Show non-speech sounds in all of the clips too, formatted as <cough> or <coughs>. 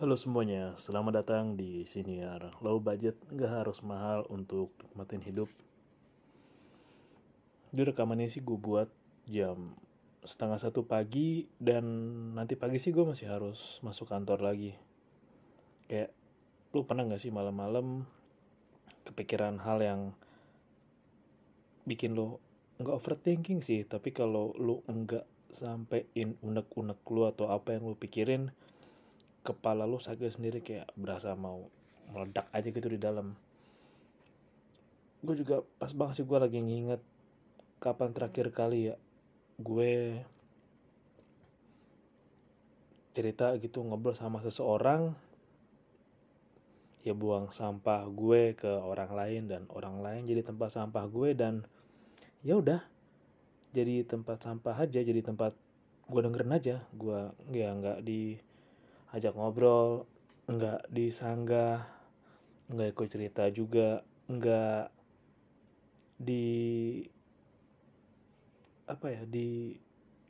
Halo semuanya, selamat datang di Siniar. Low budget, nggak harus mahal untuk nikmatin hidup. Jadi rekaman ini sih gue buat jam setengah satu pagi Dan nanti pagi sih gue masih harus masuk kantor lagi. Kayak, lu pernah gak sih malam-malam kepikiran hal yang bikin lo nggak overthinking sih? Tapi kalau lu nggak sampein unek-unek lu atau apa yang lu pikirin kepala lu sakit sendiri kayak berasa mau meledak aja gitu di dalam. Gue juga pas banget sih gue lagi nginget kapan terakhir kali ya gue cerita gitu ngobrol sama seseorang ya buang sampah gue ke orang lain dan orang lain jadi tempat sampah gue dan ya udah jadi tempat sampah aja jadi tempat gue dengerin aja. Gue ya nggak di ajak ngobrol nggak disanggah nggak ikut cerita juga nggak di apa ya di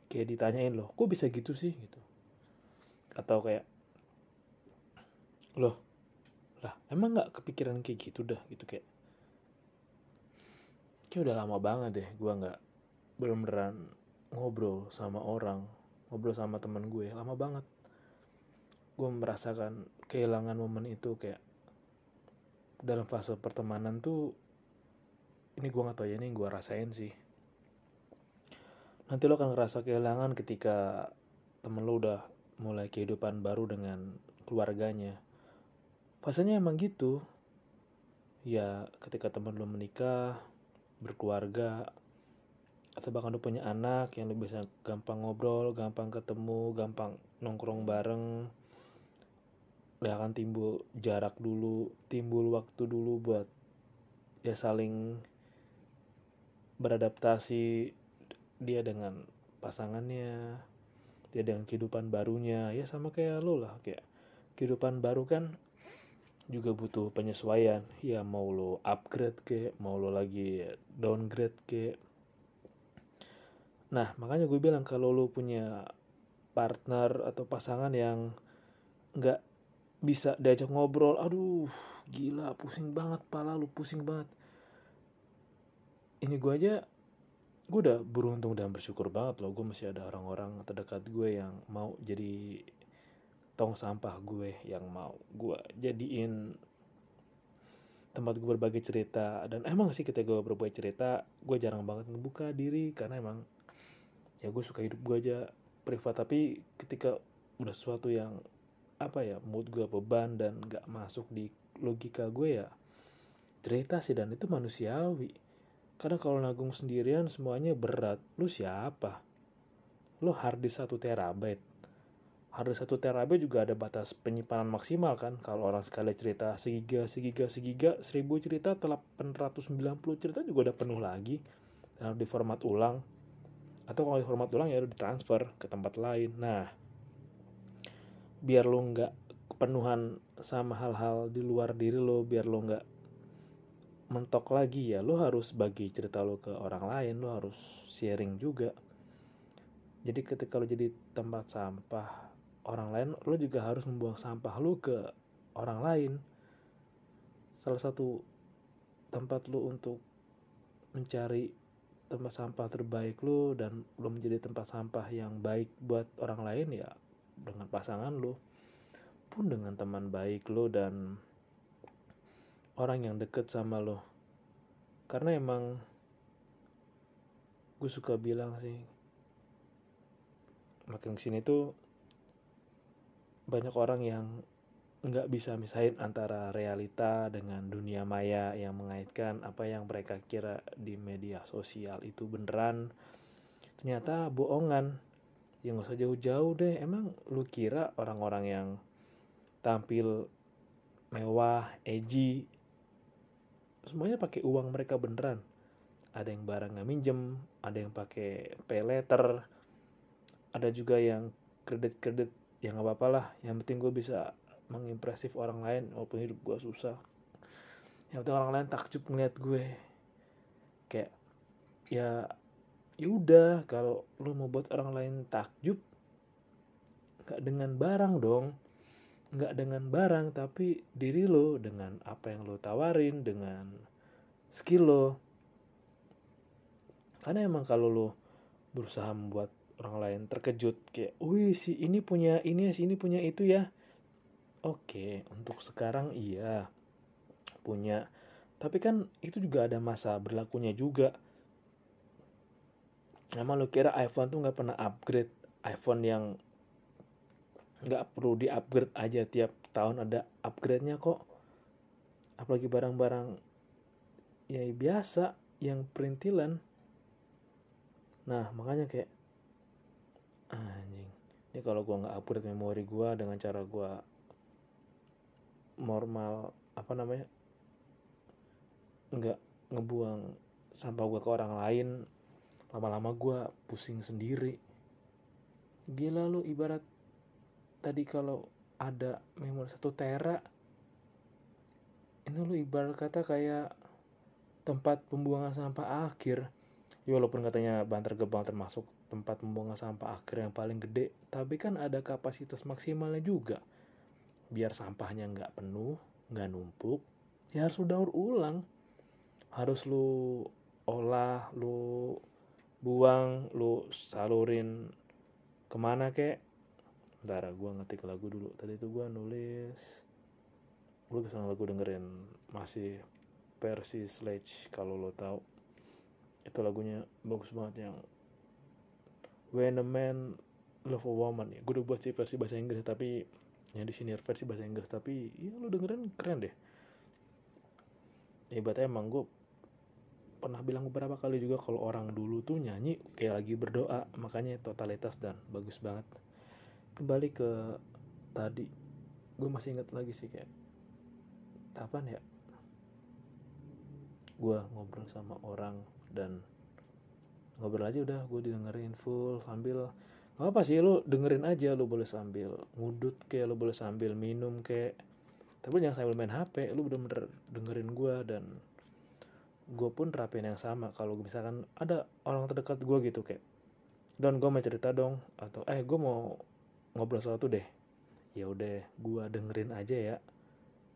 kayak ditanyain loh kok bisa gitu sih? Gitu. Atau kayak loh lah emang nggak kepikiran kayak gitu dah? Gitu kayak. Kayak udah lama banget deh gue nggak belum beneran ngobrol sama orang ngobrol sama teman gue lama banget gue merasakan kehilangan momen itu kayak dalam fase pertemanan tuh ini gue gak tau ya ini gue rasain sih. Nanti lo akan ngerasa kehilangan ketika temen lo udah mulai kehidupan baru dengan keluarganya. Fasenya emang gitu. Ya ketika temen lo menikah berkeluarga atau bahkan lo punya anak yang lo bisa gampang ngobrol gampang ketemu gampang nongkrong bareng ya akan timbul jarak dulu timbul waktu dulu buat ya saling beradaptasi dia dengan pasangannya dia dengan kehidupan barunya. Ya sama kayak lo lah kayak kehidupan baru kan juga butuh penyesuaian. Ya mau lo upgrade ke mau lo lagi downgrade ke. Nah makanya gue bilang kalau lo punya partner atau pasangan yang nggak bisa diajak ngobrol. Aduh gila pusing banget pala lu pusing banget. Ini gue aja gue udah beruntung dan bersyukur banget loh gue masih ada orang-orang terdekat gue yang mau jadi tong sampah gue yang mau gue jadiin tempat gue berbagi cerita. Dan emang sih ketika gue berbagi cerita gue jarang banget ngebuka diri karena emang ya gue suka hidup gue aja privat. Tapi ketika udah sesuatu yang apa ya mood gue beban dan gak masuk di logika gue ya cerita sih dan itu manusiawi. Karena kalau nanggung sendirian semuanya berat lu siapa? Lu harddisk satu terabyte. Harddisk satu terabyte juga ada batas penyimpanan maksimal kan? Kalau orang sekali cerita segiga segiga segiga seribu cerita 890 cerita juga udah penuh lagi. Dan harus diformat ulang. Atau kalau diformat ulang ya udah ditransfer ke tempat lain. Nah biar lo nggak kepenuhan sama hal-hal di luar diri lo biar lo nggak mentok lagi ya lo harus bagi cerita lo ke orang lain lo harus sharing juga. Jadi ketika lo jadi tempat sampah orang lain lo juga harus membuang sampah lo ke orang lain. Salah satu tempat lo untuk mencari tempat sampah terbaik lo dan lo menjadi tempat sampah yang baik buat orang lain ya dengan pasangan lo pun dengan teman baik lo dan orang yang deket sama lo karena emang gue suka bilang sih makin ke sini tuh banyak orang yang nggak bisa misahin antara realita dengan dunia maya yang mengaitkan apa yang mereka kira di media sosial itu beneran. Ternyata bohongan ya nggak usah jauh-jauh deh. Emang lu kira orang-orang yang tampil mewah edgy semuanya pakai uang mereka beneran? Ada yang barang nggak minjem ada yang pakai pay letter ada juga yang kredit-kredit ya nggak apa-apa lah. Yang penting gue bisa mengimpresif orang lain walaupun hidup gue susah. Yang penting orang lain takjub ngeliat gue. Kayak ya ya udah kalau lu mau buat orang lain takjub nggak dengan barang dong. Nggak dengan barang tapi diri lo dengan apa yang lo tawarin dengan skill lo. Karena emang kalau lo berusaha membuat orang lain terkejut kayak wih si ini punya ini si ini punya itu ya. Oke untuk sekarang iya punya. Tapi kan itu juga ada masa berlakunya juga emang lo kira iPhone tuh nggak pernah upgrade iPhone yang nggak perlu di upgrade aja tiap tahun ada upgrade-nya kok. Apalagi barang-barang ya biasa yang perintilan nah makanya kayak anjing. Ini kalau gua nggak upgrade memori gua dengan cara gua normal apa namanya nggak ngebuang sampah gua ke orang lain lama-lama gua pusing sendiri. Gila lu ibarat tadi kalau ada memori satu tera ini lu ibarat kata kayak tempat pembuangan sampah akhir. Ya walaupun katanya Bantar Gebang termasuk tempat pembuangan sampah akhir yang paling gede tapi kan ada kapasitas maksimalnya juga. Biar sampahnya nggak penuh nggak numpuk ya harus daur ulang. Harus lu olah lu buang lu salurin ke mana kek Bentar, gue ngetik lagu dulu. Tadi itu gue nulis. Gue ke sana lagu dengerin masih versi Sledge kalau lo tahu. Itu lagunya bagus banget yang When a Man Love a Woman ya. Gue udah buat sih versi bahasa Inggris tapi yang di sini versi bahasa Inggris tapi ya lo dengerin keren deh. Hebat emang gue pernah bilang beberapa kali juga kalau orang dulu tuh nyanyi kayak lagi berdoa. Makanya totalitas dan bagus banget. Kembali ke tadi gue masih ingat lagi sih kayak kapan ya? Gue ngobrol sama orang dan ngobrol aja udah gue didengerin full sambil gak apa sih lu dengerin aja lu boleh sambil ngudut kayak lu boleh sambil minum kayak. Tapi jangan sambil main HP lu bener-bener dengerin gue dan gue pun terapin yang sama. Kalau misalkan ada orang terdekat gue gitu kayak dan gue mau cerita dong atau eh gue mau ngobrol sesuatu deh. Ya udah gue dengerin aja ya.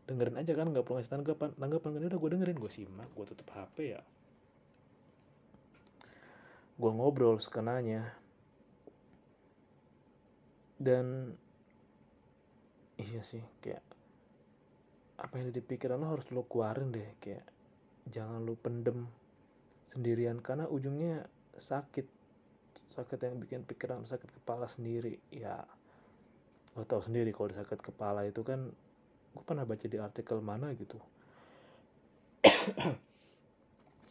Dengerin aja kan nggak perlu ngasih tanggapan. Tanggapan kan udah gue dengerin gue simak gue tutup hp ya. Gue ngobrol sekenanya. Dan iya sih kayak apa yang di pikiran lo harus lo keluarin deh kayak jangan lo pendem sendirian karena ujungnya sakit. Sakit yang bikin pikiran sakit kepala sendiri ya. Lo tau sendiri kalau sakit kepala itu kan gue pernah baca di artikel mana gitu. <coughs>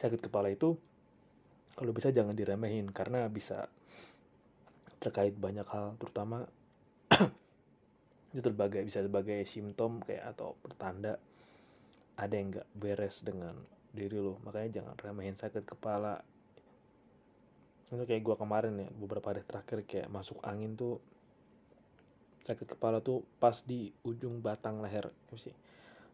Sakit kepala itu kalau bisa jangan diremehin karena bisa terkait banyak hal terutama <coughs> itu sebagai bisa sebagai simptom kayak atau pertanda ada yang nggak beres dengan diri lo. Makanya jangan remehin sakit kepala. Itu kayak gue kemarin ya beberapa hari terakhir kayak masuk angin tuh sakit kepala tuh pas di ujung batang leher. Sih?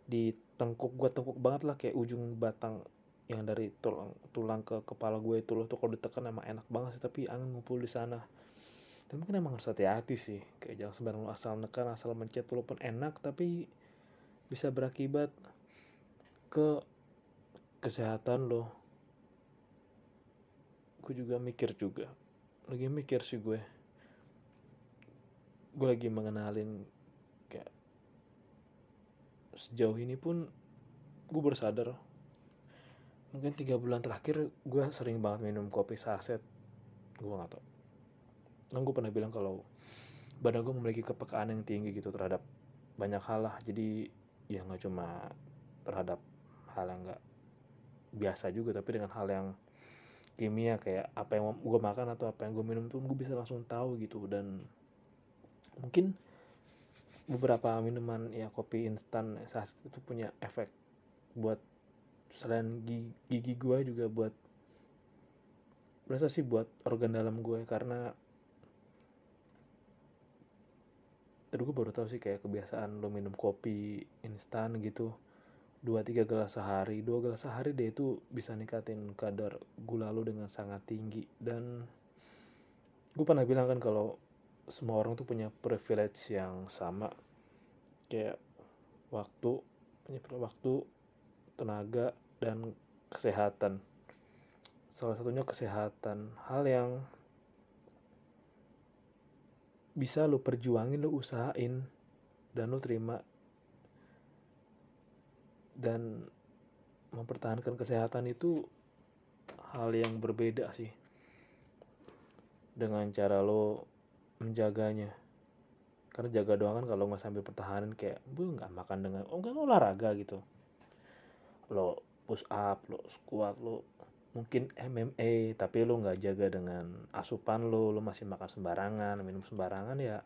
Di tengkuk gue tengkuk banget lah kayak ujung batang yang dari tulang tulang ke kepala gue itu loh. Tuh kalau ditekan emang enak banget sih tapi angin ngumpul di sana. Dan mungkin emang harus hati-hati sih. Kayak jangan sembarang asal nekan asal mencet walaupun enak tapi bisa berakibat ke kesehatan lo gue juga mikir juga. Lagi mikir sih gue. Gue lagi mengenalin kayak sejauh ini pun gue bersadar mungkin tiga bulan terakhir gue sering banget minum kopi saset. Gue gak tau kan gue pernah bilang kalau badan gue memiliki kepekaan yang tinggi gitu terhadap banyak hal lah. Jadi ya nggak cuma terhadap hal yang nggak biasa juga tapi dengan hal yang kimia kayak apa yang gue makan atau apa yang gue minum tuh gue bisa langsung tahu gitu. Dan mungkin beberapa minuman ya kopi instan saat itu punya efek buat selain gigi, gigi gue juga buat berasa sih buat organ dalam gue karena tadi gue baru tahu sih kayak kebiasaan lo minum kopi instan gitu dua tiga gelas sehari. Dua gelas sehari deh itu bisa nikatin kadar gula lo dengan sangat tinggi. Dan gue pernah bilang kan kalau semua orang tuh punya privilege yang sama. Kayak waktu penyempit waktu tenaga dan kesehatan. Salah satunya kesehatan. Hal yang bisa lo perjuangin lo usahain dan lo terima dan mempertahankan kesehatan itu hal yang berbeda sih dengan cara lo menjaganya. Karena jaga doang kan kalau nggak sambil pertahanan kayak bu nggak makan dengan oh kan olahraga gitu. Lo push up lo squat lo mungkin MMA tapi lo nggak jaga dengan asupan lo lo masih makan sembarangan minum sembarangan ya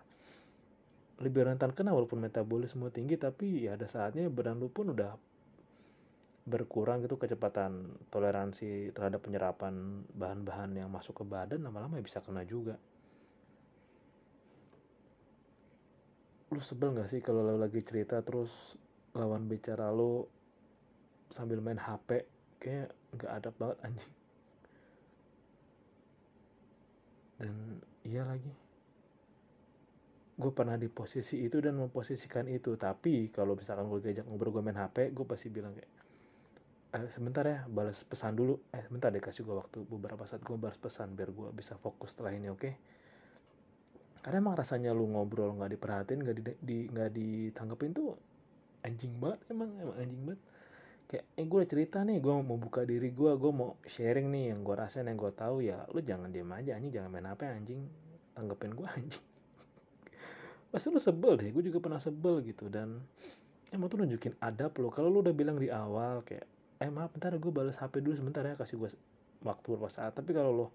lebih rentan kena walaupun metabolisme tinggi tapi ya ada saatnya badan lo pun udah berkurang gitu kecepatan toleransi terhadap penyerapan bahan-bahan yang masuk ke badan lama-lama ya bisa kena juga. Lu sebel gak sih kalau lo lagi cerita terus lawan bicara lo sambil main HP kayak nggak ada banget anjing. Dan iya lagi. Gue pernah di posisi itu dan memposisikan itu. Tapi kalau misalkan gue diajak ngobrol gue main HP gue pasti bilang kayak eh, sebentar ya balas pesan dulu. Eh sebentar deh kasih gue waktu. Beberapa saat gue balas pesan biar gue bisa fokus setelah ini oke? Okay? karena emang rasanya lu ngobrol nggak diperhatiin nggak di, di nggak ditanggepin tuh anjing banget emang emang anjing banget. Kayak eh gue cerita nih gue mau buka diri gue gue mau sharing nih yang gue rasain yang gue tahu. Ya lu jangan diem aja anjing jangan main apa anjing. Tanggepin gue anjing. <laughs> Pasti lu sebel deh gue juga pernah sebel gitu. Dan emang tuh nunjukin adab lo kalau lu udah bilang di awal kayak eh maaf bentar gue balas HP dulu sebentar ya kasih gue waktu beberapa saat. Tapi kalau lo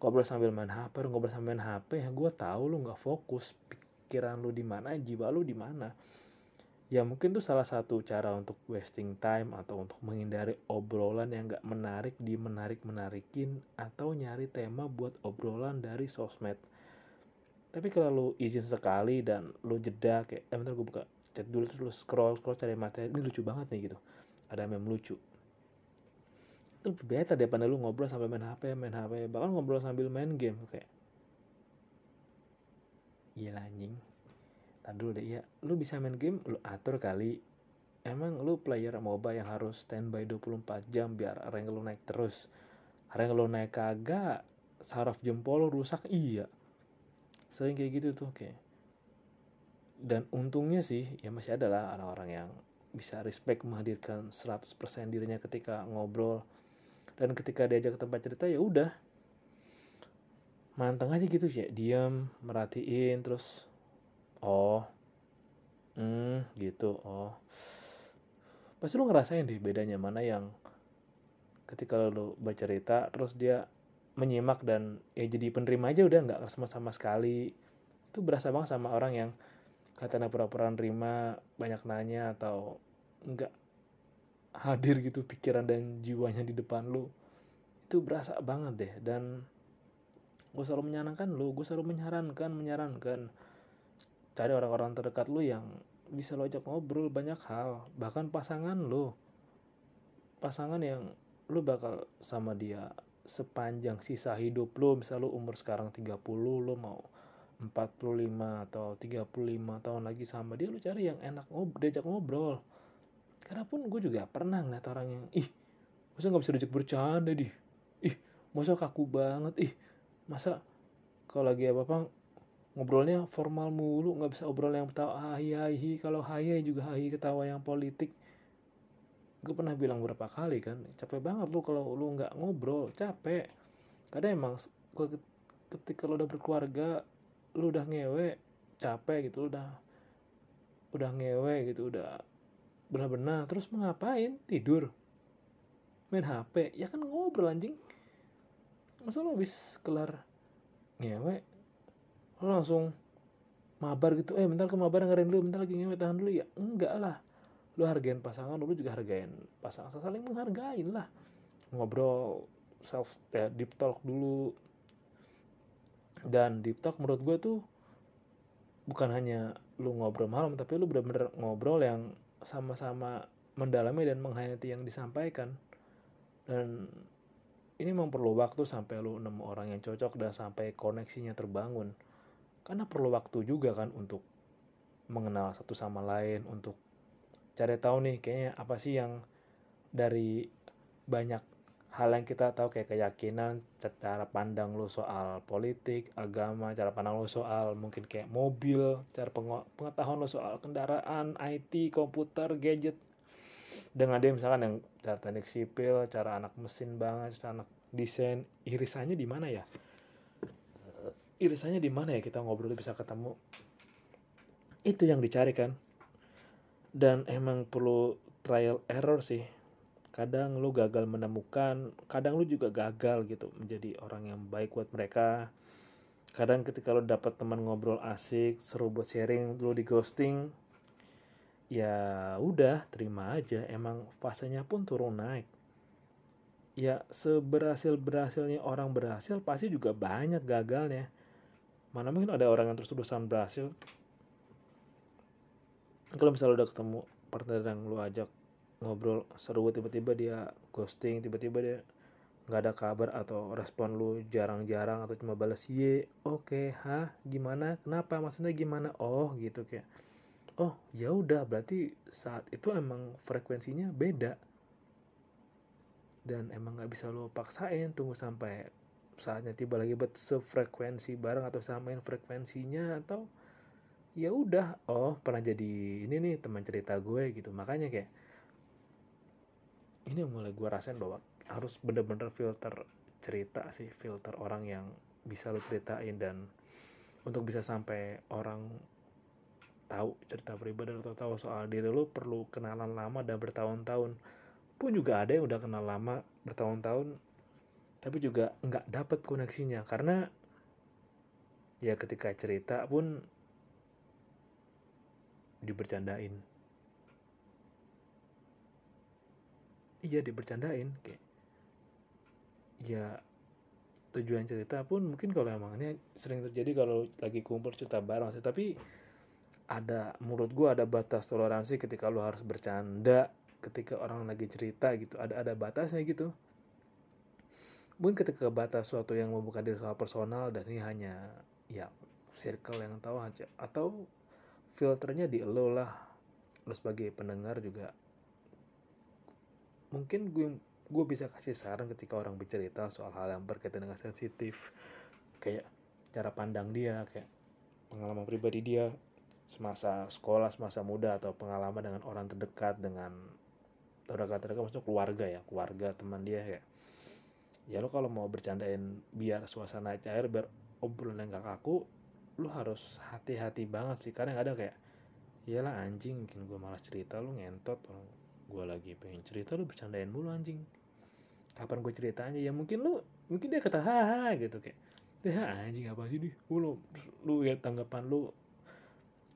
ngobrol sambil main HP ngobrol sambil main HP ya gue tahu lo nggak fokus pikiran lo di mana jiwa lo di mana. Ya mungkin tuh salah satu cara untuk wasting time atau untuk menghindari obrolan yang gak menarik di menarik menarikin atau nyari tema buat obrolan dari sosmed. Tapi kalau lo izin sekali dan lo jeda kayak eh bentar gue buka chat dulu terus lo scroll scroll cari materi ini lucu banget nih gitu. Ada meme lucu itu lebih better daripada lu ngobrol sampai main HP main HP bahkan ngobrol sambil main game kayak iya anjing. Tadi dulu deh ya lu bisa main game lu atur kali. Emang lu player MOBA yang harus standby 24 jam biar rank lu naik terus. Rank lu naik kagak saraf jempol lu rusak iya. Sering kayak gitu tuh kayak. Dan untungnya sih ya masih ada lah orang-orang yang bisa respect menghadirkan 100% dirinya ketika ngobrol dan ketika diajak ke tempat cerita ya udah. Manteng aja gitu sih diam merhatiin terus oh hmm gitu oh. Pasti lu ngerasain deh bedanya mana yang ketika lu baca cerita terus dia menyimak dan ya jadi penerima aja udah nggak sama sama sekali. Itu berasa banget sama orang yang katanya pura-pura nerima banyak nanya atau nggak hadir gitu pikiran dan jiwanya di depan lu itu berasa banget deh. Dan gue selalu menyarankan lu gue selalu menyarankan menyarankan cari orang-orang terdekat lu yang bisa lo ajak ngobrol banyak hal. Bahkan pasangan lu pasangan yang lu bakal sama dia sepanjang sisa hidup lu. Misal lu umur sekarang 30 lu mau 45 atau 35 tahun lagi sama dia lu cari yang enak ngobrol diajak ngobrol karena pun gue juga pernah ngeliat orang yang ih masa nggak bisa diajak bercanda di ih masa kaku banget? Ih masa kalau lagi apa apa ngobrolnya formal mulu nggak bisa obrol yang ketawa hai hai kalau hai juga hai ketawa yang politik. Gue pernah bilang berapa kali kan capek banget lu kalau lu nggak ngobrol capek. Kadang emang ketika lu udah berkeluarga lu udah ngewe capek gitu udah udah ngewe gitu udah benar-benar terus mau ngapain? Tidur. Main HP ya kan ngobrol anjing. Masa lo habis kelar ngewe? Lo langsung mabar gitu. Eh bentar ke mabar ngarain dulu. Bentar lagi ngewe tahan dulu. Ya enggak lah. Lo hargain pasangan lo juga hargain pasangan. Saling menghargain lah. Ngobrol self ya, deep talk dulu. Dan deep talk menurut gue tuh bukan hanya lu ngobrol malam tapi lu bener-bener ngobrol yang sama-sama mendalami dan menghayati yang disampaikan. Dan ini perlu waktu sampai lu nemu orang yang cocok dan sampai koneksinya terbangun. Karena perlu waktu juga kan untuk mengenal satu sama lain untuk cari tahu nih kayaknya apa sih yang dari banyak hal yang kita tahu kayak keyakinan, cara pandang lo soal politik, agama, cara pandang lo soal mungkin kayak mobil, cara pengetahuan lo soal kendaraan, IT, komputer, gadget. Dengan dia misalkan yang cara teknik sipil, cara anak mesin banget, cara anak desain, irisannya di mana ya? Irisannya di mana ya kita ngobrol bisa ketemu? Itu yang dicari kan. Dan emang perlu trial error sih kadang lu gagal menemukan kadang lu juga gagal gitu menjadi orang yang baik buat mereka. Kadang ketika lu dapat teman ngobrol asik seru buat sharing lu di ghosting ya udah terima aja. Emang fasenya pun turun naik. Ya seberhasil berhasilnya orang berhasil pasti juga banyak gagalnya. Mana mungkin ada orang yang terus-terusan berhasil. Kalau misalnya udah ketemu partner yang lu ajak ngobrol seru tiba-tiba dia ghosting tiba-tiba dia nggak ada kabar atau respon lu jarang-jarang atau cuma balas ye oke okay, hah? Gimana? Kenapa? Maksudnya gimana? Oh gitu kayak oh ya udah berarti saat itu emang frekuensinya beda. Dan emang nggak bisa lo paksain tunggu sampai saatnya tiba lagi buat sefrekuensi bareng atau samain frekuensinya atau ya udah oh pernah jadi ini nih teman cerita gue gitu. Makanya kayak ini yang mulai gue rasain bahwa harus bener-bener filter cerita sih filter orang yang bisa lo ceritain dan untuk bisa sampai orang tahu cerita pribadi atau tahu soal diri lo perlu kenalan lama dan bertahun-tahun. Pun juga ada yang udah kenal lama bertahun-tahun tapi juga nggak dapet koneksinya. Karena ya ketika cerita pun dibercandain iya dibercandain kayak ya tujuan cerita pun mungkin kalau emang ini sering terjadi kalau lagi kumpul cerita bareng sih. Tapi ada menurut gue ada batas toleransi ketika lo harus bercanda ketika orang lagi cerita gitu. Ada ada batasnya gitu. Mungkin ketika batas suatu yang membuka diri soal personal dan ini hanya ya circle yang tahu aja. Atau filternya di lo lah. Lo sebagai pendengar juga mungkin gue gue bisa kasih saran ketika orang bercerita soal hal yang berkaitan dengan sensitif. Kayak cara pandang dia kayak pengalaman pribadi dia semasa sekolah semasa muda atau pengalaman dengan orang terdekat dengan orang terdekat maksudnya keluarga ya keluarga teman dia kayak ya lo kalau mau bercandain biar suasana cair biar obrolan yang gak kaku lo harus hati-hati banget sih. Karena ada kayak iyalah anjing mungkin gue malah cerita lo ngentot gue lagi pengen cerita lu bercandain mulu anjing. Kapan gue ceritanya? Ya mungkin lu mungkin dia kata haha gitu kayak ya anjing apa sih nih? Lu lu ya tanggapan lu.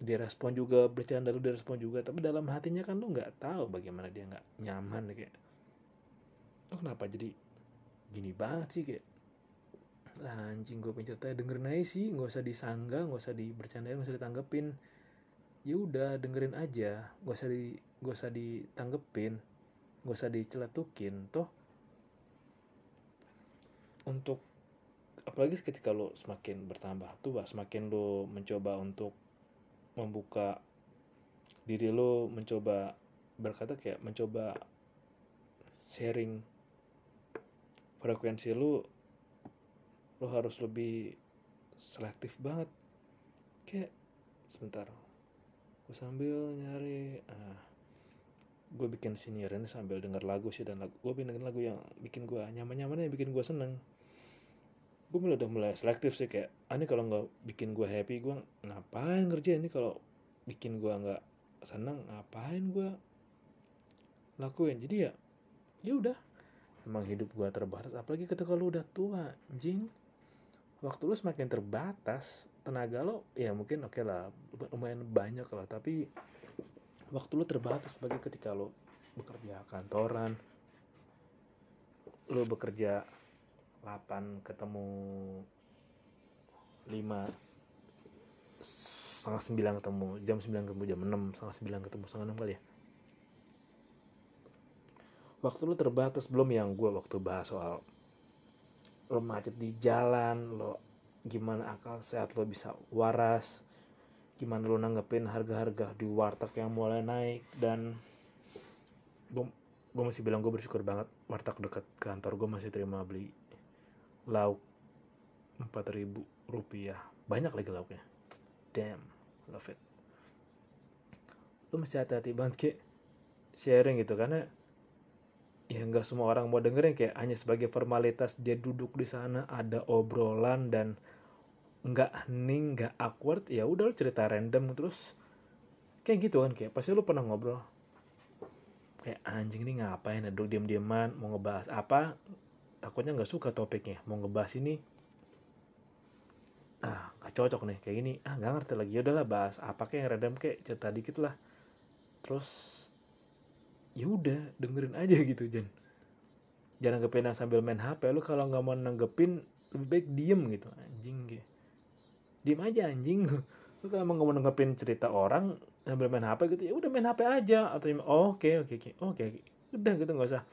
Dia respon juga bercanda lu dia respon juga tapi dalam hatinya kan lu nggak tahu bagaimana dia nggak nyaman kayak oh kenapa jadi gini banget sih? Kayak lah anjing gue pengen cerita dengerin aja sih nggak usah disanggah nggak usah dibercandain nggak usah ditanggepin. Ya udah dengerin aja nggak usah di gak usah ditanggepin gak usah diceletukin toh untuk apalagi ketika lo semakin bertambah tua semakin lo mencoba untuk membuka diri lo mencoba berkata kayak mencoba sharing frekuensi lo lo harus lebih selektif banget. Kayak sebentar gue sambil nyari gue bikin ini sambil denger lagu sih dan lagu gue bikin lagu yang bikin gue nyaman nyaman yang bikin gue seneng. Gue mulai udah mulai selektif sih kayak ah ini kalau nggak bikin gue happy gue ngapain ngerjain? Ini kalau bikin gue nggak seneng ngapain gue lakuin? Jadi ya ya udah. Emang hidup gue terbatas apalagi ketika lu udah tua jing waktu lu semakin terbatas tenaga lo ya mungkin oke okay lah lumayan banyak lah tapi waktu lu terbatas sebagai ketika lu bekerja kantoran lu bekerja 8 ketemu 5 setengah 9 ketemu jam 9 ketemu jam 6 setengah 9 ketemu setengah 6 kali ya? Waktu lu terbatas belum yang gue waktu bahas soal lo macet di jalan lo gimana akal sehat lo bisa waras gimana lu nanggepin harga-harga di warteg yang mulai naik dan gue gue masih bilang gue bersyukur banget warteg dekat kantor gue masih terima beli lauk empat ribu rupiah. Banyak lagi lauknya. Damn love it. Lu mesti hati-hati banget kayak sharing gitu karena ya nggak semua orang mau dengerin kayak hanya sebagai formalitas dia duduk di sana ada obrolan dan nggak hening nggak awkward ya udah lu cerita random terus. Kayak gitu kan kayak pasti lu pernah ngobrol. Kayak anjing ini ngapain? Duduk diam diaman mau ngebahas apa? Takutnya nggak suka topiknya mau ngebahas ini. Ah nggak cocok nih kayak gini. Ah nggak ngerti lagi. Ya udahlah bahas apa kayak yang random kayak cerita dikit lah. Terus ya udah dengerin aja <laughs> gitu Jan. Jangan nanggepin sambil main HP lu kalau nggak mau nanggepin lebih baik diem gitu. Anjing kayak diem aja anjing. <laughs> Lu kalau mau nanggepin cerita orang sambil main HP gitu ya udah main HP aja. Atau oh, oke oke oke oke udah gitu nggak usah.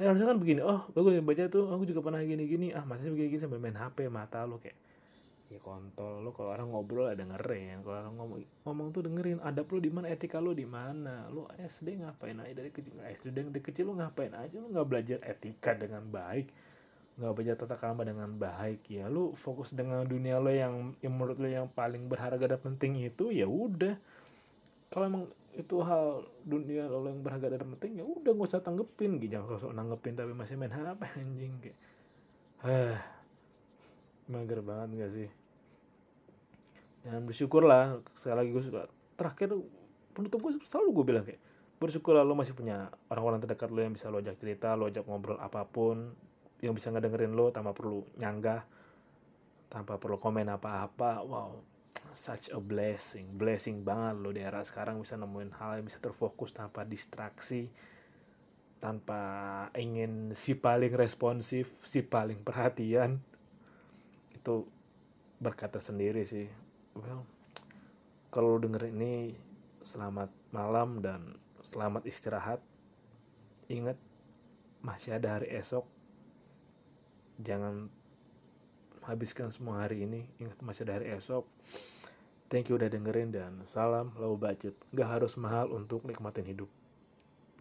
Eh, harusnya kan begini oh bagus baca tuh aku juga pernah gini gini ah masih begini, gini sambil main HP mata lu kayak ya kontol lu. Kalau orang ngobrol ada dengerin kalau orang ngomong ngomong tuh dengerin. Ada lu di mana etika lu di mana? Lu SD ngapain aja? Dari kecil SD dari kecil lu ngapain aja? Lu nggak belajar etika dengan baik nggak belajar tata krama dengan baik ya. Lu fokus dengan dunia lo yang yang menurut lo yang paling berharga dan penting itu ya udah. Kalau emang itu hal dunia lo yang berharga dan penting ya udah gak usah tanggepin. Gitu jangan sosok nanggepin tapi masih main HP <laughs> anjing kayak ah mager banget gak sih? Dan bersyukur lah sekali lagi gue suka. Terakhir penutup gue selalu gue bilang kayak bersyukur lo masih punya orang-orang terdekat lo yang bisa lo ajak cerita lo ajak ngobrol apa pun yang bisa ngedengerin lo tanpa perlu nyanggah tanpa perlu komen apa-apa. Wow such a blessing. Blessing banget lo di era sekarang bisa nemuin hal yang bisa terfokus tanpa distraksi tanpa ingin si paling responsif si paling perhatian. Itu berkata sendiri sih. Well kalau denger ini selamat malam dan selamat istirahat. Ingat masih ada hari esok jangan habiskan semua hari ini ingat masih ada hari esok. Thank you udah dengerin dan salam low budget. Gak harus mahal untuk nikmatin hidup